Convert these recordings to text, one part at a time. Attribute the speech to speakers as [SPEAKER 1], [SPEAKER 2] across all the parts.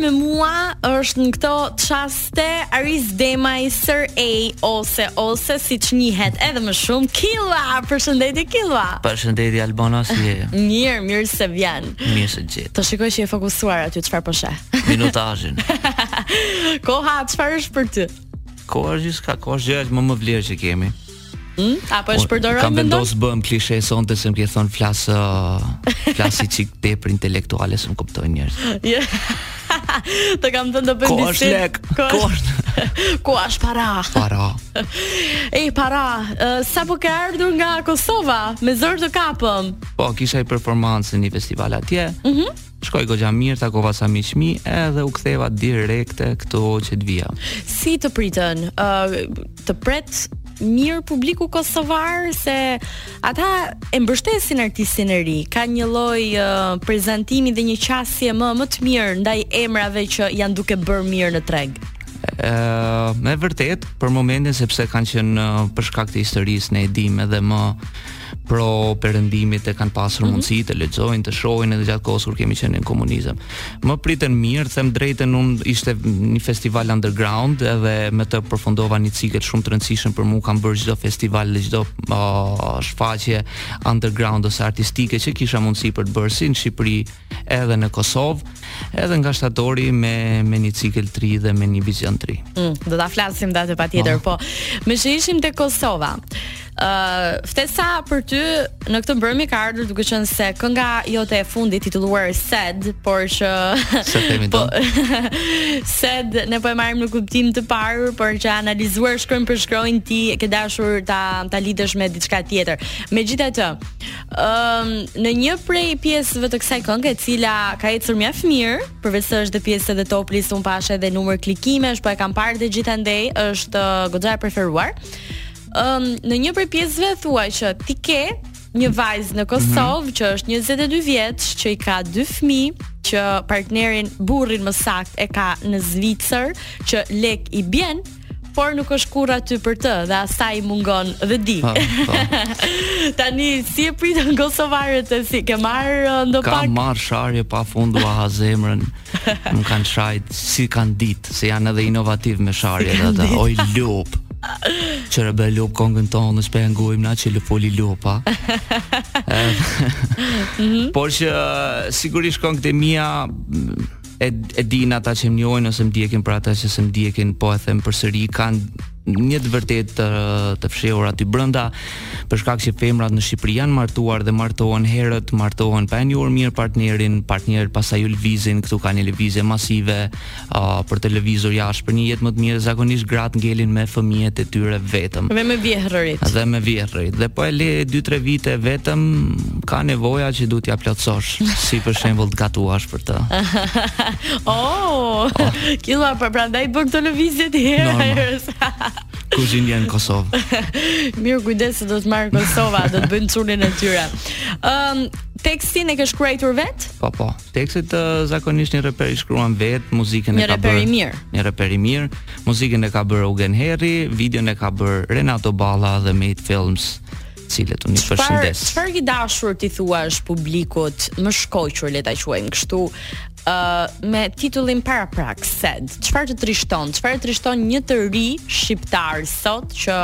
[SPEAKER 1] Me mua është në këto çaste Aris Demaj Sirio ose ose siç njihet edhe më shumë Killa, përshëndetje Killa.
[SPEAKER 2] Përshëndetje Albano si je?
[SPEAKER 1] mirë, mirë se vjen.
[SPEAKER 2] Mirë se gjeta.
[SPEAKER 1] Të shikoj që je fokusuar aty çfarë po sheh.
[SPEAKER 2] Minutazhin.
[SPEAKER 1] Koha çfarë është për ty?
[SPEAKER 2] Koha është gjithçka, koha është gjëja më me vlerë që kemi.
[SPEAKER 1] Hmm? Apo e
[SPEAKER 2] shpërdoron
[SPEAKER 1] mendon?
[SPEAKER 2] Kam vendos bëm klishe sonte se më ke thon flas uh, flas i çik tepër intelektuale se s'më kuptojnë njerëzit.
[SPEAKER 1] Jo. Të kam thënë do bëjmë
[SPEAKER 2] bisedë. lek. Ku
[SPEAKER 1] është para?
[SPEAKER 2] Para.
[SPEAKER 1] Ej para, uh, sapo ke ardhur nga Kosova me zor të kapëm.
[SPEAKER 2] Po, kisha i performancë në një festival atje. Mhm. Mm Shkoj goxha mirë, takova ca miq të mi, edhe u ktheva direkte këtu që të vija.
[SPEAKER 1] Si të pritën? Ë uh, të pret mirë publiku kosovar se ata e mbështesin artistin e ri. Kanë një lloj uh, prezantimi dhe një qasje më më të mirë ndaj emrave që janë duke bërë mirë në treg.
[SPEAKER 2] Ë uh, me vërtet për momentin sepse kanë qenë uh, për shkak të historisë ne e dimë edhe më pro perëndimit e kanë pasur mm -hmm. mundësi të lexojnë, të shohin edhe gjatë kohës kur kemi qenë në komunizëm. Më priten mirë, them drejtën, unë ishte një festival underground edhe me të përfundova një cikël shumë të rëndësishëm për mua, kam bërë çdo festival dhe çdo uh, shfaqje underground ose artistike që kisha mundësi për të bërë si në Shqipëri, edhe në Kosovë, edhe nga shtatori me me një cikël të ri dhe me një vizion të ri.
[SPEAKER 1] Mm, do ta flasim gjatë patjetër, po. po. Meqë ishim te Kosova. Ë, uh, ftesa për ty në këtë mbrëmje ka ardhur duke qenë se kënga jote e fundit titulluar Sad, por që
[SPEAKER 2] Sa themi
[SPEAKER 1] po, Sad ne po e marrim në kuptim të parë, por që analizuar shkronjë për shkronjë ti e ke dashur ta ta lidhësh me diçka tjetër. Megjithatë, um, në një prej pjesëve të kësaj kënge, e cila ka ecur mjaft mirë, përveç se është dhe pjesë e Top List, un pashë edhe numër klikimesh, po e kam parë dhe gjithandej është uh, goxha e preferuar. Um, në një prej pjesëve thua që ti ke një vajzë në Kosovë mm -hmm. që është 22 vjeç, që i ka dy fëmijë, që partnerin burrin më saktë e ka në Zvicër, që lek i bjen, por nuk është kurrë aty për të dhe asaj i mungon dedi.
[SPEAKER 2] Po, po.
[SPEAKER 1] Tani si e pritën kosovarët e s'i ke marr uh, ndo pak?
[SPEAKER 2] Kam marr sharje pa fund ua ha zemrën. Më kanë shajt si kanë ditë, se janë edhe inovativ me sharje
[SPEAKER 1] si
[SPEAKER 2] ata. Oj lup. Qërë be lup kongën tonë Në shpe ngujmë na që lëfoli lupa
[SPEAKER 1] mhm.
[SPEAKER 2] Por që uh, Sigurisht kongët e mija e e dinë ata që më njohin ose më ndjekin për ata që s'më ndjekin, po e them përsëri, kanë një të vërtetë të, të fshehur aty brenda, për shkak që femrat në Shqipëri janë martuar dhe martohen herët, martohen pa e njohur mirë partnerin, partneri pastaj lëvizin, këtu ka një lëvizje masive uh, për të lëvizur jashtë për një jetë më të mirë, zakonisht gratë ngelin me fëmijët e tyre vetëm.
[SPEAKER 1] Dhe me vjehrrit.
[SPEAKER 2] Dhe me vjehrrit. Dhe po e le 2-3 vite vetëm ka nevoja që duhet t'ia plotësosh, si për shembull të gatuash të.
[SPEAKER 1] oh, kjo pra prandaj bën këto lëvizje të
[SPEAKER 2] herë
[SPEAKER 1] herës.
[SPEAKER 2] Kush i ndjen Kosovë?
[SPEAKER 1] Mirë, kujdes se do të marrë Kosova, do të bëjnë çunin e tyre. Ëm um, Tekstin e ke shkruar vetë?
[SPEAKER 2] Po po. Tekstet uh, zakonisht një reper i shkruan vetë, muzikën e ka bërë.
[SPEAKER 1] Një reper i mirë.
[SPEAKER 2] Një reper i mirë. Muzikën e ka bërë Ugen Herri, videon e ka bërë Renato Balla dhe Mate Films. cilët unë i përshëndes.
[SPEAKER 1] Çfarë ke dashur t'i thuash publikut më shkoqur le ta quajmë kështu, ë uh, me titullin paraprak sad. Çfarë të trishton? Çfarë e trishton një të ri shqiptar sot që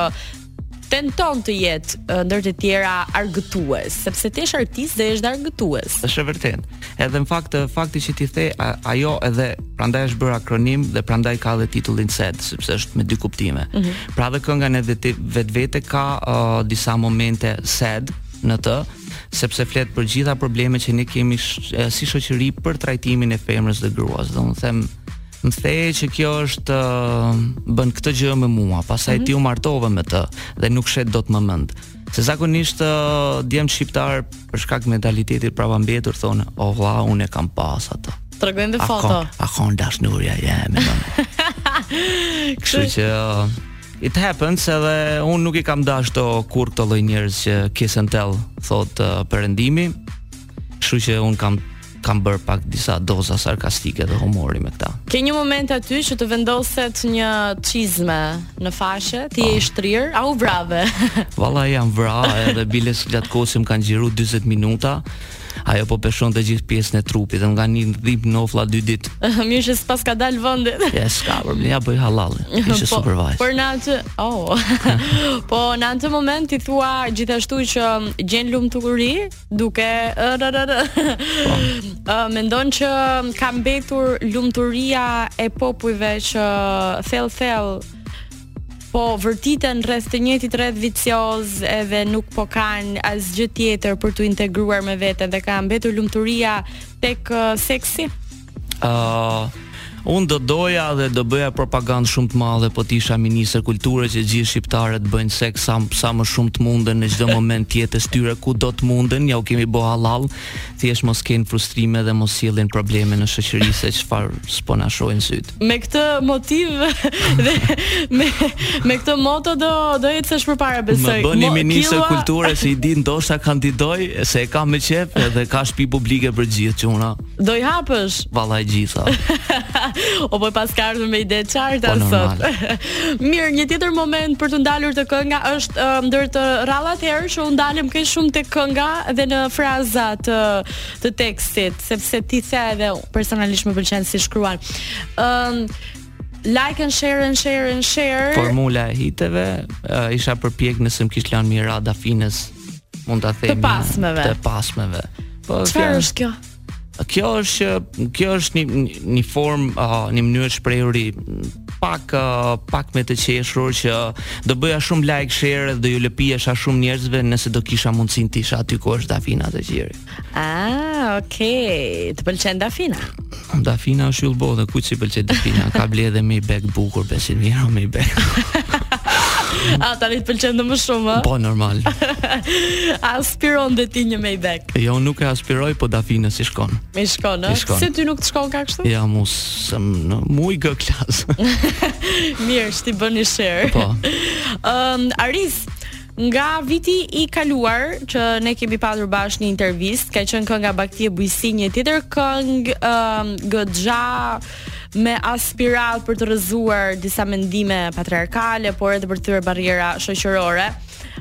[SPEAKER 1] tenton të jetë ndër të tjera argëtues, sepse ti je artist dhe je argëtues.
[SPEAKER 2] Është e vërtetë. Edhe në fakt fakti që ti the ajo edhe prandaj është bërë akronim dhe prandaj ka edhe titullin SAD, sepse është me dy kuptime. Mm -hmm. Pra dhe kënga në vetvete ka uh, disa momente sad në të, sepse flet për gjitha problemet që ne kemi si shoqëri për trajtimin e femrës dhe gruas. Do të them më thejë që kjo është uh, bën këtë gjë me mua, pastaj mm -hmm. ti u martove me të dhe nuk shet dot më mend. Se zakonisht uh, djemtë shqiptarë për shkak të mentalitetit prapambetur thonë, "O vlla, unë e kam pas atë."
[SPEAKER 1] Tregojnë dhe foto.
[SPEAKER 2] Akon, akon dashnurja jam. Kështu që uh, it happens edhe unë nuk i kam dashur kurrë këto lloj njerëz që kiss and tell thotë uh, perëndimi. Kështu që un kam kam bër pak disa doza sarkastike dhe humori me këta.
[SPEAKER 1] Ke një moment aty që të vendoset një çizme në faqe, ti je i shtrirë, a u vrave?
[SPEAKER 2] Valla jam vra edhe biles gjatë kohës që më kanë xhiru 20 minuta, ajo po peshon të gjithë pjesën e trupit dhe më ka dhimb nofulla dy ditë.
[SPEAKER 1] Mirë që s'paska dalë vëndit.
[SPEAKER 2] Ja, s'ka për më, ia bëj hallall, ishte
[SPEAKER 1] po,
[SPEAKER 2] supervajzë.
[SPEAKER 1] Por në atë, oh, po në atë moment ti thua gjithashtu që gjen lumturi, duke mendon që ka mbetur lumturia e popujve që thellë thellë po vërtiten rreth të njëjtit rreth vicioz edhe nuk po kanë asgjë tjetër për t'u integruar me veten dhe ka mbetur lumturia tek seksi
[SPEAKER 2] Ëh, uh, Unë do doja dhe do bëja propagandë shumë të madhe po të isha ministër kulture që gjithë shqiptarët bëjnë seks sa, sa më shumë të munden në çdo moment të jetës tyre ku do të munden, ja u kemi bo halal, thjesht mos kenë frustrime dhe mos sjellin probleme në shoqëri se çfarë s'po na shohin syt.
[SPEAKER 1] Me këtë motiv dhe me me këtë moto do do ecesh përpara besoj.
[SPEAKER 2] Më bëni ministër kilua... kulture se i di ndoshta kandidoj se e kam me qef dhe ka shtëpi publike për gjithë çunat.
[SPEAKER 1] Do i hapësh?
[SPEAKER 2] Vallai të gjitha.
[SPEAKER 1] o po paska ardhur me ide të qarta po, sot. Mirë, një tjetër moment për të ndalur te kënga është uh, ndër të rrallat herë që u ndalem kë shumë te kënga dhe në fraza të të tekstit, sepse të them edhe personalisht më pëlqen si shkruan. Ëm um, Like and share and share and share.
[SPEAKER 2] Formula e hiteve, uh, isha përpjek nëse më kish lënë mira ta Dafinës mund ta them
[SPEAKER 1] të pasmeve.
[SPEAKER 2] Të pasmeve.
[SPEAKER 1] Po çfarë është kjo?
[SPEAKER 2] Kjo është kjo është një një formë, uh, një mënyrë shprehuri pak uh, pak me të qeshur që do bëja shumë like share dhe do ju lëpiesha shumë njerëzve nëse do kisha mundësinë të isha aty ku është Dafina Zeqiri.
[SPEAKER 1] Ah, okay. Të pëlqen Dafina.
[SPEAKER 2] Dafina është yll bote, kujt s'i pëlqen Dafina? Ka ble edhe Maybach bukur, besim mirë Maybach.
[SPEAKER 1] A tani të pëlqen më shumë, a?
[SPEAKER 2] Po normal.
[SPEAKER 1] Aspiron dhe ti një Maybach.
[SPEAKER 2] Jo, nuk e aspiroj, po Dafinës i shkon.
[SPEAKER 1] I shkon, a? Se ty nuk të shkon ka kështu?
[SPEAKER 2] Ja, mu së më mu i gë klasë.
[SPEAKER 1] Mirë, like bëni share.
[SPEAKER 2] Po.
[SPEAKER 1] Um, Aris, Nga viti i kaluar që ne kemi patur bashkë një intervistë, ka qenë kënga Bakti e Bujqësi një tjetër këngë ë um, goxha me aspirat për të rrëzuar disa mendime patriarkale, por edhe për të thyer barriera shoqërore.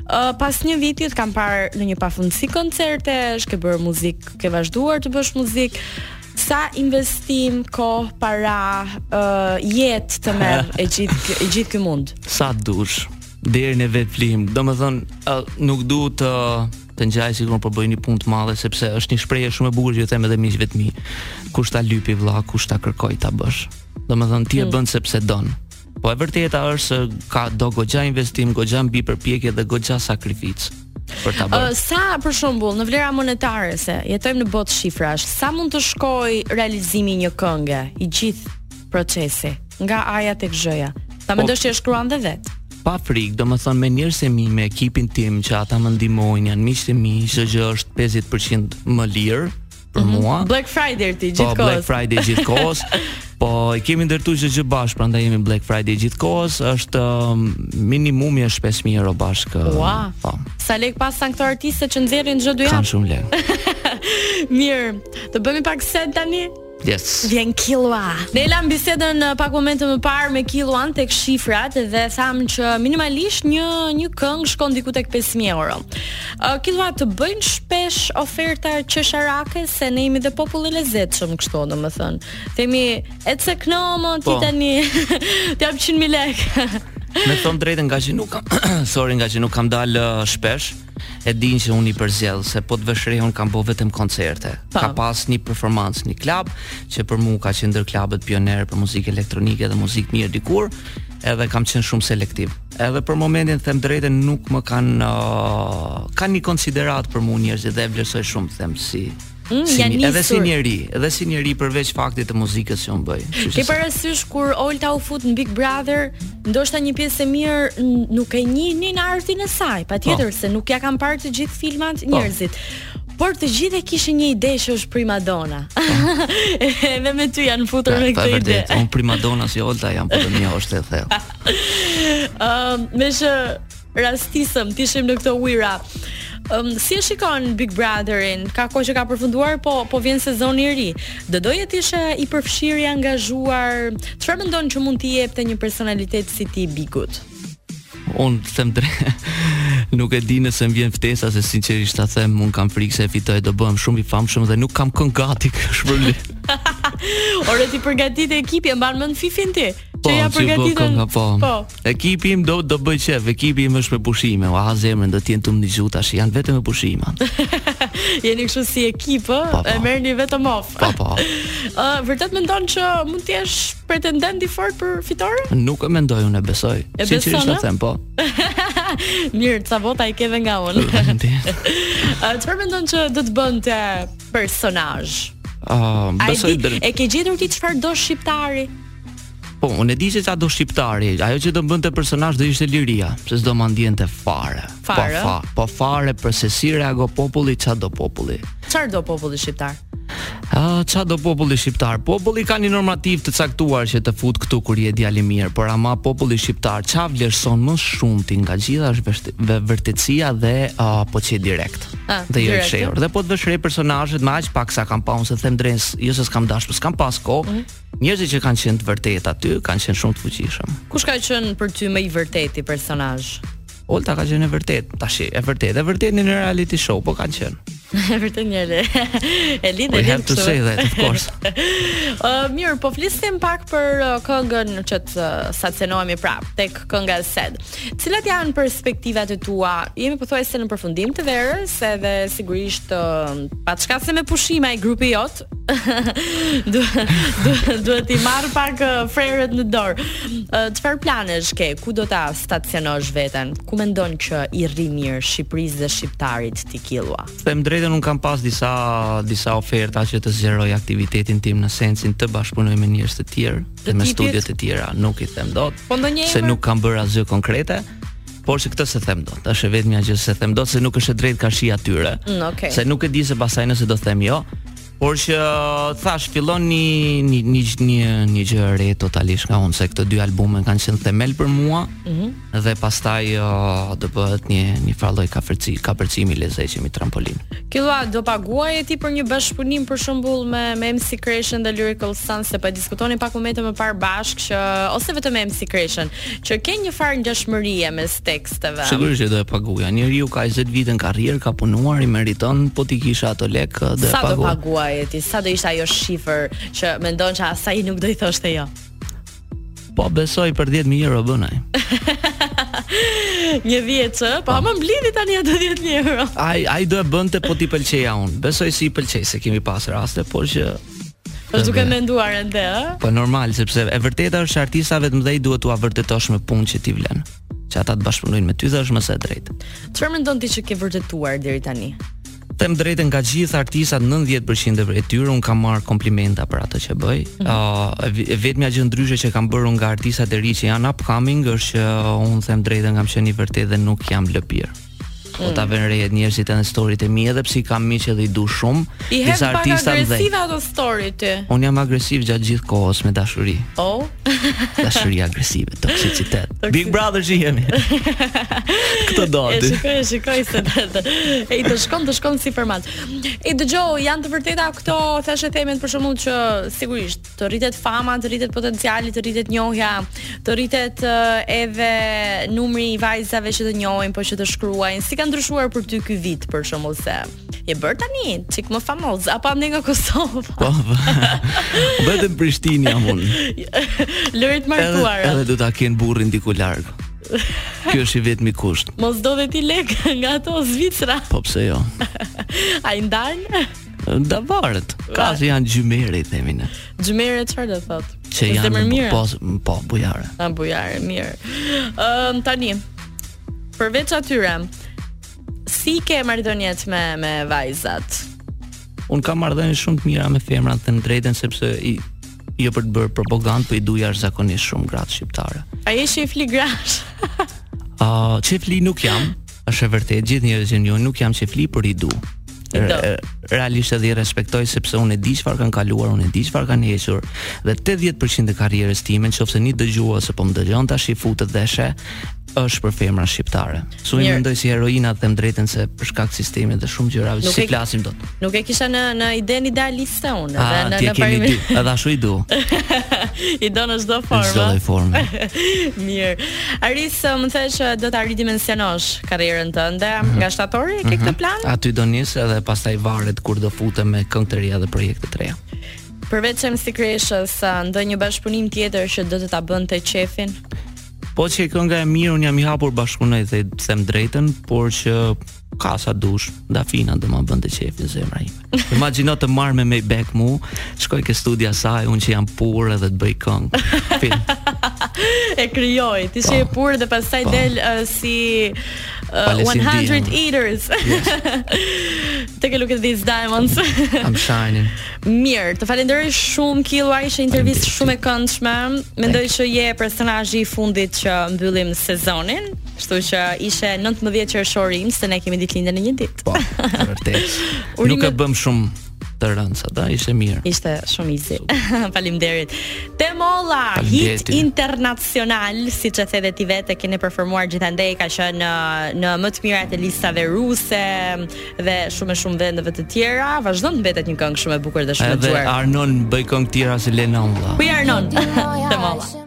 [SPEAKER 1] Ë uh, pas një viti të kam parë në një pafundësi koncertesh, ke bërë muzikë, ke vazhduar të bësh muzikë sa investim, kohë, para, uh, jetë të merr e gjithë e gjithë ky mund.
[SPEAKER 2] Sa dush. deri në vetëflijim. Domethënë nuk du të të ngjaj sikur po bëj një punë të madhe sepse është një shprehje shumë e bukur që u them edhe miqve të mi. Kush ta lypi vlla, kush ta kërkoi ta bësh. Domethënë ti e mm. bën sepse don. Po e vërteta është se ka do goxha investim, goxha mbi përpjekje dhe goxha sakrificë për ta bërë.
[SPEAKER 1] Uh, sa për shembull në vlera monetare se jetojmë në botë shifrash, sa mund të shkojë realizimi i një kënge i gjithë procesi, nga A-ja tek Z-ja. Ta po, mendosh që e shkruan dhe vet.
[SPEAKER 2] Pa frikë, domethënë me njerëzit e mi, me ekipin tim, që ata më ndimojnë, janë miqët e mi, çdo gjë është 50% më lirë, për mm -hmm. mua.
[SPEAKER 1] Black Friday ti po, gjithkohës.
[SPEAKER 2] Po Black Friday gjithkohës. po e kemi ndërtuar çdo gjë bashkë, prandaj jemi Black Friday gjithkohës, është um, minimumi është 5000 euro bashk.
[SPEAKER 1] Uh, Ua. Po. Sa lek paskan këto artistë që nxjerrin çdo dy
[SPEAKER 2] javë? Kan shumë lek.
[SPEAKER 1] Mirë, të bëmi pak set tani.
[SPEAKER 2] Yes.
[SPEAKER 1] Vjen Killua. Ne lam bisedën uh, pak momente më parë me Killuan tek shifrat dhe thamë që minimalisht një një këngë shkon diku tek 5000 euro. Uh, Kilua të bëjnë shpesh oferta qesharake se ne jemi dhe popull i lezetshëm kështu domethënë. Themi ec e këndo mo ti po. tani të jap 100.000 lekë.
[SPEAKER 2] Me thon të drejtën nga që nuk kam, sorry nga që nuk kam dalë uh, shpesh. e din që unë i përzgjedh se po të vesh re un kam bo vetëm koncerte. Pa. Ka pas një performancë në një klab që për mu ka qenë ndër klabet pioniere për muzikë elektronike dhe muzikë mirë dikur, edhe kam qenë shumë selektiv. Edhe për momentin them drejtën nuk më kanë uh, kanë një konsiderat për mu njerëzit dhe e vlerësoj shumë them si
[SPEAKER 1] Mm, si, janë
[SPEAKER 2] Edhe si njeri, edhe si njeri përveç faktit të muzikës që unë bëj.
[SPEAKER 1] Ke parasysh kur Olta u fut në Big Brother, ndoshta një pjesë e mirë nuk e njihnin artin e saj, patjetër po. se nuk ja kanë parë të gjithë filmat po. njerëzit. Por të gjithë e kishin një ide që është primadona. Edhe me ty janë futur në këtë ide.
[SPEAKER 2] Po, unë primadona si Olta jam, po te mua është e thellë.
[SPEAKER 1] Ëm, uh, më shë rastisi të ishim në këto ujëra. Um, si e shikon Big Brotherin? Ka kohë që ka përfunduar, po po vjen sezoni i ri. Do doje të ishe i përfshirë, i angazhuar? Çfarë mendon që mund të jepje një personalitet si ti Bigut?
[SPEAKER 2] Unë të them drejtë, nuk e di nëse më vjen ftesa se sinqerisht ta them, unë kam frikë se fitoj do bëhem shumë i famshëm dhe nuk kam këngë gati kështu për lë.
[SPEAKER 1] Ore t'i përgatit ekipi e mban mend Fifin ti?
[SPEAKER 2] Po,
[SPEAKER 1] që ja përgatitën.
[SPEAKER 2] Po,
[SPEAKER 1] po.
[SPEAKER 2] Ekipi im do do bëj qejf, ekipi im është me pushime. Ua ha zemrën do të jenë tu m'dëgju tash, janë vetëm me pushime.
[SPEAKER 1] Jeni kështu si ekip, ë?
[SPEAKER 2] Po, po.
[SPEAKER 1] E merrni vetëm off.
[SPEAKER 2] Po, po.
[SPEAKER 1] Ë, vërtet mendon që mund të jesh pretendent i fortë për fitore?
[SPEAKER 2] Nuk e mendoj, unë e besoj.
[SPEAKER 1] E beson, ë?
[SPEAKER 2] them, po.
[SPEAKER 1] Mirë, ca vota i ke dhe nga unë. Ë, çfarë mendon që do të bënte personazh? Ë,
[SPEAKER 2] besoj.
[SPEAKER 1] E ke gjetur ti çfarë do shqiptari?
[SPEAKER 2] Po, unë e di se ça do shqiptari. Ajo që do bënte personazh do ishte liria, se s'do ma ndjente fare.
[SPEAKER 1] Fare.
[SPEAKER 2] Po, fa, po fare për se si reagon populli, ça do populli.
[SPEAKER 1] Çfarë do populli shqiptar?
[SPEAKER 2] Ah, ça do populli shqiptar? Populli ka një normativ të caktuar që të fut këtu kur je djalë i mirë, por ama populli shqiptar ça vlerëson më shumë se nga gjitha është vësht- vë- vërtetësia dhe ah, po qe direkt.
[SPEAKER 1] Ah,
[SPEAKER 2] dhe jo i
[SPEAKER 1] direkt,
[SPEAKER 2] fshehur. Dhe po të vësh re personazhet me aq pak sa kam pa unë se them drejtën, jo se s'kam dashur, s'kam pas kohë. Njerëzit që kanë qenë të vërtetë aty kanë qenë shumë të fuqishëm.
[SPEAKER 1] Kush ka qenë për ty më i vërteti personazh?
[SPEAKER 2] Olta ka qenë e vërtet, tash e vërtet, e vërtet në një reality show, po kanë qenë.
[SPEAKER 1] E vërtet
[SPEAKER 2] një
[SPEAKER 1] le.
[SPEAKER 2] E
[SPEAKER 1] lind,
[SPEAKER 2] e
[SPEAKER 1] lind.
[SPEAKER 2] Po, dhe, of course.
[SPEAKER 1] uh, mirë, po flisnim pak për uh, këngën që të uh, stacionohemi prap, tek kënga sed. Cilat janë perspektivat e tua? Jemi pothuajse në përfundim të verës, edhe sigurisht uh, paçka se me pushime ai grupi jot, Duhet t'i marrë pak uh, frerët në dorë. Uh, çfarë planesh ke? Ku do ta stacionosh veten? Ku mendon që i rri mirë Shqipërisë dhe shqiptarit ti killua?
[SPEAKER 2] Të them të drejtën, un kam pas disa disa oferta që të zgjeroj aktivitetin tim në sensin të bashkëpunoj me njerëz të tjerë dhe me studio të tjera, nuk i them dot.
[SPEAKER 1] Po
[SPEAKER 2] se nuk kam bërë asgjë konkrete. Por se këtë s'e them dot, është e vetmja gjë s'e them dot se nuk është e drejtë karshi atyre.
[SPEAKER 1] Mm, okay.
[SPEAKER 2] Se nuk e di se pastaj nëse do them jo. Por që thash fillon një një një një, një gjë e re totalisht nga unë se këto dy albume kanë qenë themel për mua.
[SPEAKER 1] Mm -hmm.
[SPEAKER 2] Dhe pastaj uh, do bëhet një një farë kapërci, kapërcimi le të themi trampolinë.
[SPEAKER 1] Killua do paguaje ti për një bashkëpunim për shembull me me MC Kreshën dhe Lyrical Son se pa po diskutonim pak momente më parë bashkë që ose vetëm MC Kreshën. Që ke një farë ngjashmërie mes teksteve.
[SPEAKER 2] Sigurisht që do e paguja. Njeriu ka 20 vite në karrierë, ka punuar, i meriton, po t'i kisha ato lek, do e paguaja.
[SPEAKER 1] Sa do paguaje ti? Sa do ishte ajo shifër që mendon që ai nuk do i thoshte jo?
[SPEAKER 2] Po besoj për 10000 euro bën
[SPEAKER 1] ai. një verse, po ama mblidhi tani ato 10000 euro.
[SPEAKER 2] Ai ai do e bënte po t'i pëlqeja unë. Besoj se i pëlqej se kemi pas raste, por që
[SPEAKER 1] Është duke menduar ende, ë?
[SPEAKER 2] Po normal, sepse e vërteta është se artistave të mëdhenj duhet t'ua vërtetosh me punë që ti vlen. Që ata të bashkëpunojnë me ty dhe është më së drejtë.
[SPEAKER 1] Çfarë mendon ti që ke vërtetuar deri tani?
[SPEAKER 2] Të them të drejtën nga gjithë artistat 90% e tyre un kam marr komplimenta për atë që bëj. Ëh, mm -hmm. uh, e vetmja gjë ndryshe që kam bërë nga artistat e ri që janë upcoming është që un të them të drejtën kam qenë i vërtetë dhe nuk jam lëpirë. Po t'i vënë re njerëzit edhe storyt e mi edhe pse i kam miq edhe i du shumë.
[SPEAKER 1] I hedh pak agresiv ato story ti.
[SPEAKER 2] Un jam agresiv gjatë gjithë kohës me dashuri.
[SPEAKER 1] Oh.
[SPEAKER 2] dashuri agresive, toksicitet. Big brother që jemi. Këtë do
[SPEAKER 1] ti.
[SPEAKER 2] E
[SPEAKER 1] shikoj, e shikoj se të. Ej, të shkon, të shkon si format. Ej, dëgjo, janë të vërteta këto thashethemet për shkakun që sigurisht të rritet fama, të rritet potenciali, të rritet njohja, të rritet uh, edhe numri i vajzave që të njohin, po që të shkruajnë. Si ka ndryshuar për ty ky vit për shembull se je bër tani çik më famoz, apo andej nga Kosova.
[SPEAKER 2] Po. po. Vetëm Prishtinë jam unë.
[SPEAKER 1] Lëri
[SPEAKER 2] të
[SPEAKER 1] martuarat.
[SPEAKER 2] Edhe, edhe do ta ken burrin diku larg. Ky është i vetmi kusht.
[SPEAKER 1] Mos do dhe ti lek nga ato te Zvicra.
[SPEAKER 2] Po pse jo?
[SPEAKER 1] A i ndajnë.
[SPEAKER 2] Da varet. Ka që janë xhymertë, themi ne.
[SPEAKER 1] Xhymertë çfarë do thotë?
[SPEAKER 2] Që janë
[SPEAKER 1] më mirë.
[SPEAKER 2] Po, po, bujare.
[SPEAKER 1] A bujare, mirë. Ëm tani. Përveç atyre, si i ke marrëdhëniet me me vajzat?
[SPEAKER 2] Un kam marrëdhënie shumë të mira me femrat, të them të drejtën sepse i jo për të bërë propagandë, po i dua jashtëzakonisht shumë gratë shqiptare.
[SPEAKER 1] A je qejfli grash?
[SPEAKER 2] Ah, uh, qejfli nuk jam. Është e vërtetë, gjithë njerëzit unë nuk jam që flirtoj por i du. Realisht edhe i respektoj sepse unë e di çfarë kanë kaluar, unë e di çfarë kanë hequr dhe 80% e karrierës time, nëse një dëgjues po më dëgjon tashi futet dhe she, është për femra shqiptare. Se i mendoj si heroina të them drejtën se për shkak të sistemit dhe shumë gjërave që s'i flasim dot.
[SPEAKER 1] Nuk e kisha me me idenë idealiste unë,
[SPEAKER 2] ah,
[SPEAKER 1] edhe në në
[SPEAKER 2] parim. Edhe ashtu i do.
[SPEAKER 1] I do në çdo
[SPEAKER 2] formë. Çdo lloj forme.
[SPEAKER 1] Mirë. Aris, më the që do ta ridimensionosh karrierën tënde mm -hmm. nga shtatori, ke mm -hmm. këtë mhm. plan?
[SPEAKER 2] Aty do nis edhe pastaj varet kur do futem me këngë të reja dhe projekte të reja.
[SPEAKER 1] Përveç MC Kreshës, ndonjë bashkëpunim tjetër që do të ta bënte qefin?
[SPEAKER 2] Po qe kënga e mirë, unë jam i hapur bashkëpunoj dhe them drejtën, por që ka sa dush, Dafina do ma bënte qefin zemra ime. Imagjino të më marrë me Maybach mu, shkoj ke studia saj, unë që jam poor edhe të bëj këngë.
[SPEAKER 1] e krijoj, ti që je po. poor dhe pastaj
[SPEAKER 2] po.
[SPEAKER 1] del uh, si uh, 100 Eaters. Yes. Take a look at these diamonds.
[SPEAKER 2] I'm shining.
[SPEAKER 1] Mirë, të falenderoj shumë Killua ishte intervistë shumë e këndshme. Mendoj që je personazhi i fundit që mbyllim sezonin. Kështu që ishe 19 qershori im se ne kemi ditëlindjen në një ditë.
[SPEAKER 2] Po, vërtet. Nuk e bëmë shumë të rëndë hë pra, ishte mirë.
[SPEAKER 1] Ishte shumë easy. Faleminderit. Te
[SPEAKER 2] Molla
[SPEAKER 1] hit internacional, siç e the dhe ti vetë, keni performuar gjithandej ka qenë në në më të mirat e listave ruse dhe shumë e shumë vendeve të tjera. Vazhdon të mbetet një këngë shumë e bukur dhe shumë e dëgjuar.
[SPEAKER 2] Edhe Arnon bëj këngë tjera si Lenonla.
[SPEAKER 1] Ku Arnon? Te Molla.